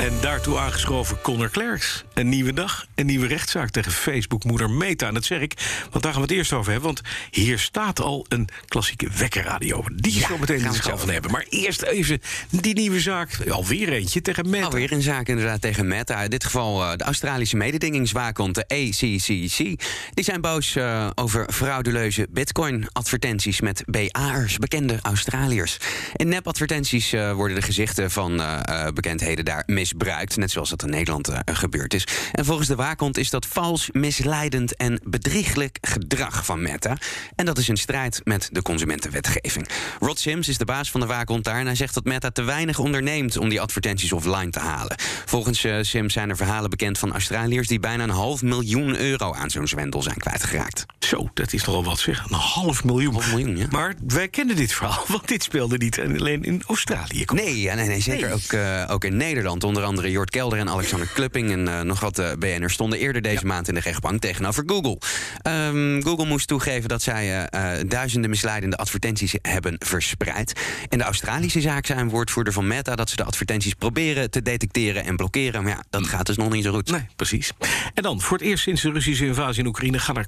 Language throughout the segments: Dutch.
En daartoe aangeschoven Connor Klerks. Een nieuwe dag, een nieuwe rechtszaak tegen Facebook-moeder Meta. En dat zeg ik, want daar gaan we het eerst over hebben. Want hier staat al een klassieke wekkerradio. Die Ja, zo meteen gaan zo van hebben. Maar eerst even die nieuwe zaak. Alweer eentje tegen Meta. Alweer een zaak inderdaad tegen Meta. In dit geval eh, de Australische mededingingswaakhond, de ACCC. Die zijn boos eh, over frauduleuze bitcoin-advertenties met BA'ers, bekende Australiërs. In nep-advertenties eh, worden de gezichten van bekendheden daar Net zoals dat in Nederland eh, gebeurd is. En volgens de waakhond is dat vals, misleidend en bedrieglijk gedrag van Meta. En dat is in strijd met de consumentenwetgeving. Rod Sims is de baas van de waakhond daar. En hij zegt dat Meta te weinig onderneemt om die advertenties offline te halen. Volgens eh, Sims zijn er verhalen bekend van Australiërs die bijna een half miljoen euro aan zo'n zwendel zijn kwijtgeraakt. Zo, dat is nogal wat zeg. Een half miljoen. Half miljoen, ja. Maar wij kennen dit verhaal, want dit speelde niet alleen in Australië. Nee, ja, nee, nee zeker Nee. Ook, eh, ook in Nederland. Onder andere Jort Kelder en Alexander Klupping en eh, nog wat eh BN'ers stonden eerder deze maand in de rechtbank tegenover Google. Ehm, Google moest toegeven dat zij duizenden misleidende advertenties hebben verspreid. In de Australische zaak zei een woordvoerder van Meta dat ze de advertenties proberen te detecteren en blokkeren. Maar ja, dat gaat dus nog niet zo goed. Nee, precies. En dan, voor het eerst sinds de Russische invasie in Oekraïne... gaan er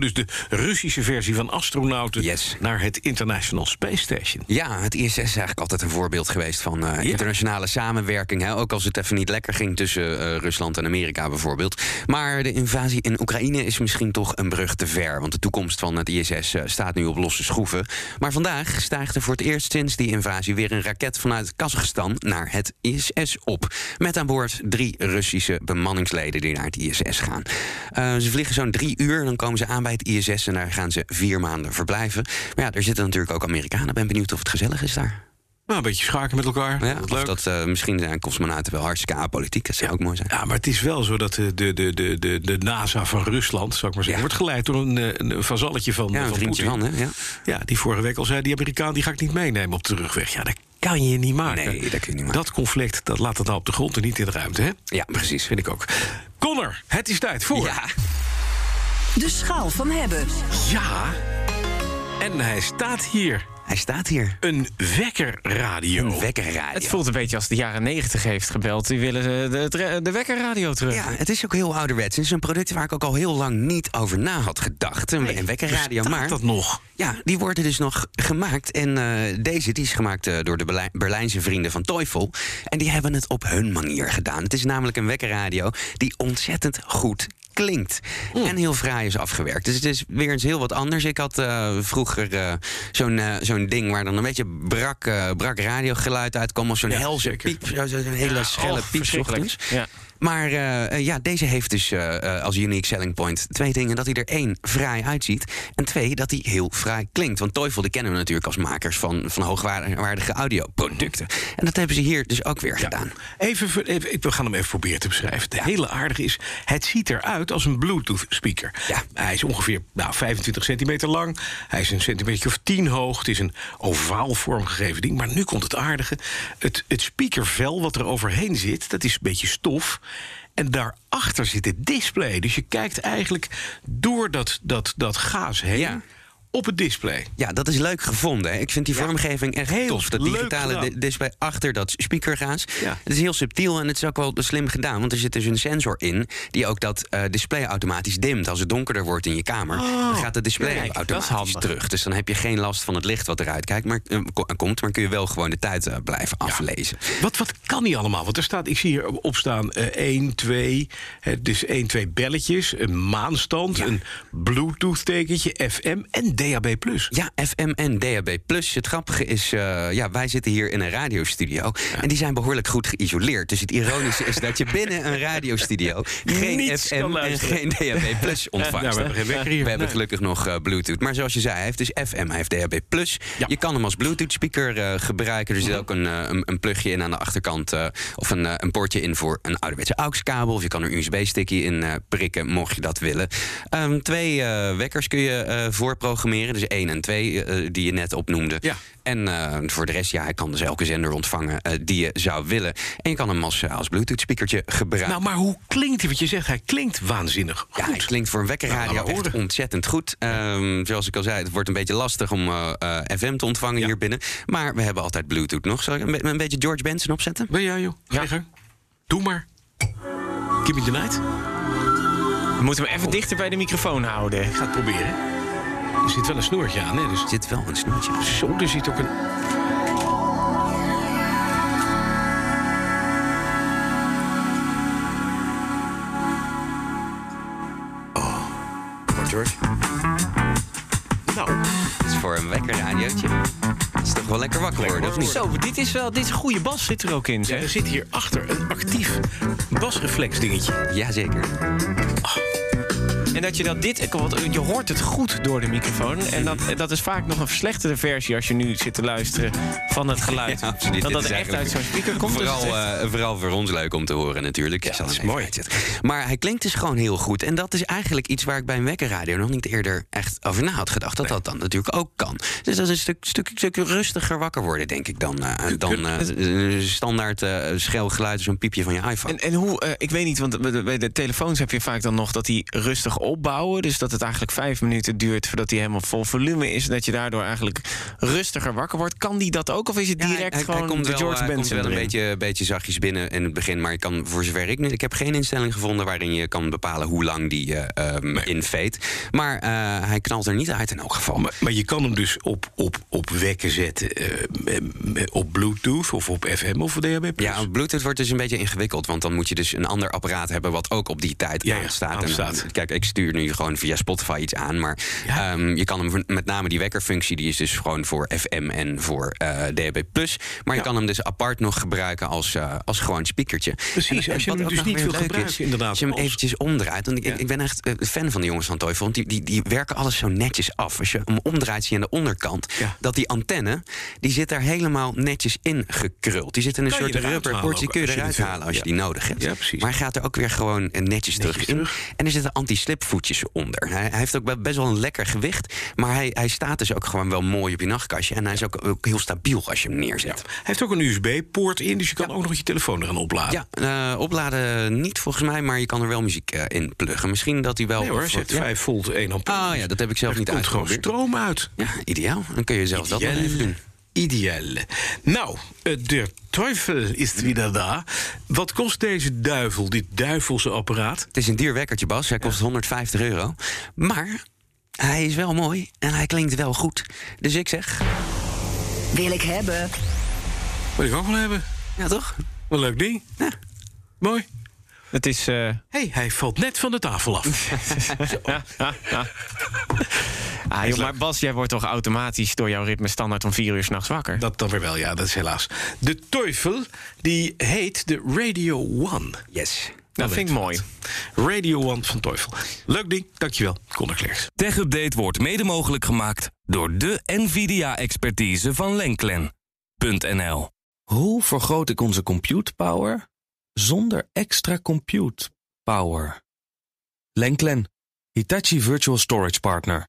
dus de Russische versie van astronauten... Yes. naar het International Space Station. Ja, het ISS is eigenlijk altijd een voorbeeld geweest van eh, internationale samenwerking. Hè? Ook als het even niet lekker ging tussen eh, Rusland en Amerika bijvoorbeeld. Maar de invasie in Oekraïne is misschien toch een brug te ver. Want de toekomst van het ISS eh, staat nu op losse schroeven. Maar vandaag stijgt er voor het eerst sinds die invasie weer een raket vanuit Kazachstan naar het ISS op. Met aan boord drie Russische bemanningsleden die naar het ISS gaan. Ze vliegen zo'n drie uur, dan komen ze aan bij het ISS en daar gaan ze vier maanden verblijven. Maar ja, er zitten natuurlijk ook Amerikanen. Ben benieuwd of het gezellig is daar. Nou, een beetje schaken met elkaar. Ja, leuk. dat eh, misschien zijn cosmonauten wel hartstikke apolitiek. Dat zou ook mooi zijn. Ja, maar het is wel zo dat de, de, de, de, de, NASA van Rusland, zou ik maar zeggen, Ja. wordt geleid door een, eh, een vazalletje van, Ja, een van vriendje Poetin. van, hè? Ja. Ja, die vorige week al zei, die Amerikaan die ga ik niet meenemen op de terugweg. Ja, dat kan je niet maken. Nee, dat kun je niet maken. Dat conflict, dat laat het nou op de grond en niet in de ruimte, hè? Ja, precies. Vind ik ook. Connor, het is tijd voor... Ja, De schaal van hebben. Ja. En hij staat hier. hij staat hier. Een wekkerradio. Een wekkerradio. Het voelt een beetje als de jaren 90 heeft gebeld. Die willen de, de, wekkerradio terug. Ja, het is ook heel ouderwets. Het is een product waar ik ook al heel lang niet over na had gedacht. Een, een wekkerradio. Maar dat nog? ja, die worden dus nog gemaakt. En eh, deze die is gemaakt eh, door de Berlijn- Berlijnse vrienden van Teufel. En die hebben het op hun manier gedaan. Het is namelijk een wekkerradio die ontzettend goed klinkt. En heel fraai is afgewerkt. Dus het is weer eens heel wat anders. Ik had eh, vroeger eh, zo'n eh, zo'n ding waar dan een beetje brak, brak radiogeluid uitkwam. Of zo'n Ja, helse zeker. piep. Zo'n hele schelle oh, piep. Ja. Maar eh, eh, ja, deze heeft dus eh, als unique selling point twee dingen. Dat hij er één, fraai uitziet. En twee, dat hij heel fraai klinkt. Want Teufel, die kennen we natuurlijk als makers van, van hoogwaardige audioproducten. En dat hebben ze hier dus ook weer gedaan. Even, even, ik- we gaan hem even proberen te beschrijven. De hele aardige is, het ziet eruit als een Bluetooth speaker. Ja. Hij is ongeveer nou, 25 centimeter lang. Hij is een centimeter of 10 hoog. Het is een ovaal vormgegeven ding. Maar nu komt het aardige. Het, het speakervel wat er overheen zit, dat is een beetje stof. En daarachter zit het display. Dus je kijkt eigenlijk door dat, dat, dat gaas heen. Op het display. Ja, dat is leuk gevonden. hè. Ik vind die Ja. vormgeving echt Heel tof. Dat digitale di- display achter dat speakergaas. Ja. Het is heel subtiel en het is ook wel slim gedaan. Want er zit dus een sensor in die ook dat eh, display automatisch dimt. Als het donkerder wordt in je kamer, dan gaat het display kijk, automatisch terug. Dus dan heb je geen last van het licht wat eruit kijkt, maar, eh, ko- komt. Maar kun je wel gewoon de tijd eh, blijven aflezen. Wat, wat kan die allemaal? Want er staat, ik zie hier op staan eh 1, 2, hè, dus 1, 2 belletjes, een maanstand, een Bluetooth-tekentje, FM en DAB+. Ja, FM en DAB+. Het grappige is, eh, ja, wij zitten hier in een radiostudio... en die zijn behoorlijk goed geïsoleerd. Dus het ironische is dat je binnen een radiostudio... geen Niets FM en geen DAB Plus ontvangt. Ja, we hebben geen wekker hier. We hebben gelukkig nog eh, Bluetooth. Maar zoals je zei, hij heeft dus FM, hij heeft DAB+. Ja. Je kan hem als Bluetooth-speaker eh, gebruiken. Er zit ook een, een, een plugje in aan de achterkant... of een, een poortje in voor een ouderwetse AUX-kabel... of je kan er een USB-stickje in prikken, mocht je dat willen. Ehm, twee wekkers kun je voorprogrammeren. Programmeren. Dus 1 en 2 eh, die je net opnoemde. Ja. En eh, voor de rest, ja, hij kan dus elke zender ontvangen eh, die je zou willen. En je kan hem als, als Bluetooth-speakertje gebruiken. Nou, maar hoe klinkt hij? Want je zegt, hij klinkt waanzinnig goed. Ja, het klinkt voor een wekkerradio Nou, echt ontzettend goed. Ehm, zoals ik al zei, het wordt een beetje lastig om eh, eh, FM te ontvangen Ja. hier binnen. Maar we hebben altijd Bluetooth nog. Zal ik een, een beetje George Benson opzetten? Ben jij, joh? Gang. Doe maar. Give me the night. We moeten hem even dichter bij de microfoon houden. Ik ga het proberen. Er zit wel een snoertje aan, hè? Dus... Er zit wel een snoertje. Zo, er zit ook een... Oh, maar, George. Nou, Dat is voor een wekkerradiootje. Dat is toch wel lekker wakker worden, of niet? Zo, dit is wel, dit is een goede bas zit er ook in, ja, zeg. er zit hier achter een actief basreflex dingetje. Jazeker. En dat je dat dit, want je hoort het goed door de microfoon. En dat, dat is vaak nog een verslechterde versie als je nu zit te luisteren van het geluid. Ja, absoluut. Dan Dit dat er echt uit zo'n speaker komt. dus Vooral, eh, vooral voor ons leuk om te horen natuurlijk. Zal dat is mooi. Maar hij klinkt dus gewoon heel goed. En dat is eigenlijk iets waar ik bij een wekkerradio nog niet eerder echt over na had gedacht. Dat dat dan natuurlijk ook kan. Dus dat is een stuk, stuk, stuk rustiger wakker worden, denk ik, dan, eh, dan eh, standaard eh schel geluid, zo'n piepje van je iPhone. En, en hoe, ik weet niet, want bij de, bij de telefoons heb je vaak dan nog dat die rustig opbouwen. Dus dat het eigenlijk vijf minuten duurt voordat die helemaal vol volume is. En dat je daardoor eigenlijk rustiger wakker wordt. Kan die dat ook? Of is het Ja, direct hij, hij gewoon komt de wel, George hij komt Benson wel een beetje, beetje zachtjes binnen in het begin. Maar ik kan, voor zover ik nu... Ik heb geen instelling gevonden waarin je kan bepalen hoe lang die eh ehm inveet. Maar eh, hij knalt er niet uit in elk geval. Maar, maar je kan hem dus op, op, op wekken zetten eh, op Bluetooth of op FM of DHB+. Ja, op Bluetooth wordt dus een beetje ingewikkeld. Want dan moet je dus een ander apparaat hebben wat ook op die tijd Ja, ja, aanstaat. En, eh, kijk, ik stuur nu gewoon via Spotify iets aan. Maar Ja. ehm, je kan hem met name die wekkerfunctie, die is dus gewoon voor FM en voor eh DHB+. Maar je kan hem dus apart nog gebruiken als, eh, als gewoon speakertje. Precies, als je hem dus niet inderdaad, Als je hem eventjes omdraait. Want ik, ik ben echt fan van de jongens van Toyful. Want die, die, die werken alles zo netjes af. Als je hem omdraait, zie je aan de onderkant... Dat die antenne, die zit daar helemaal netjes in gekruld. Die zit in een soort rubber portie. ook Kun je eruit halen als je die nodig hebt. Ja, precies. Maar hij gaat er ook weer gewoon eh, netjes, terug in. En er zitten anti-slipvoetjes onder. Hij, hij heeft ook be- best wel een lekker gewicht. Maar hij, hij staat dus ook gewoon wel mooi op je nachtkastje. En hij is ook, ook heel stabiel als je hem neerzet. Hij heeft ook een USB-poort in, dus je kan ook nog je telefoon eraan opladen. Ja, eh, opladen niet volgens mij, maar je kan er wel muziek eh, in pluggen. Misschien dat hij wel... Nee hoor, hij ja. 5 volt 1 ampère. Ah ja, dat heb ik zelf er niet komt gewoon uitgeprobeerd. stroom uit. Ja, ideaal. Dan kun je zelfs dat nog even doen. Ideaal. Nou, eh, de Teufel is weer daar. Wat kost deze duivel, dit duivelse apparaat? Het is een duur wekkertje, Bas. Hij kost 150 euro. Maar hij is wel mooi en hij klinkt wel goed. Dus ik zeg... Wil ik hebben. Wil ik ook wel hebben. Ja, toch? Wat een leuk ding. Ja. Mooi. Het is... eh, hey, hij valt net van de tafel af. ah, joh, maar Bas, jij wordt toch automatisch door jouw ritme standaard om vier uur s'nachts wakker? dat dan weer wel, ja, dat is helaas. De Teufel, die heet de Radio One. Yes. dat vind ik mooi. Radio One van Teufel. Leuk ding, dankjewel, Conor Klerks. Tech Update wordt mede mogelijk gemaakt door de NVIDIA-expertise van Lenklen.nl. Hoe vergroot ik onze compute power zonder extra compute power? Lenklen, Hitachi Virtual Storage Partner.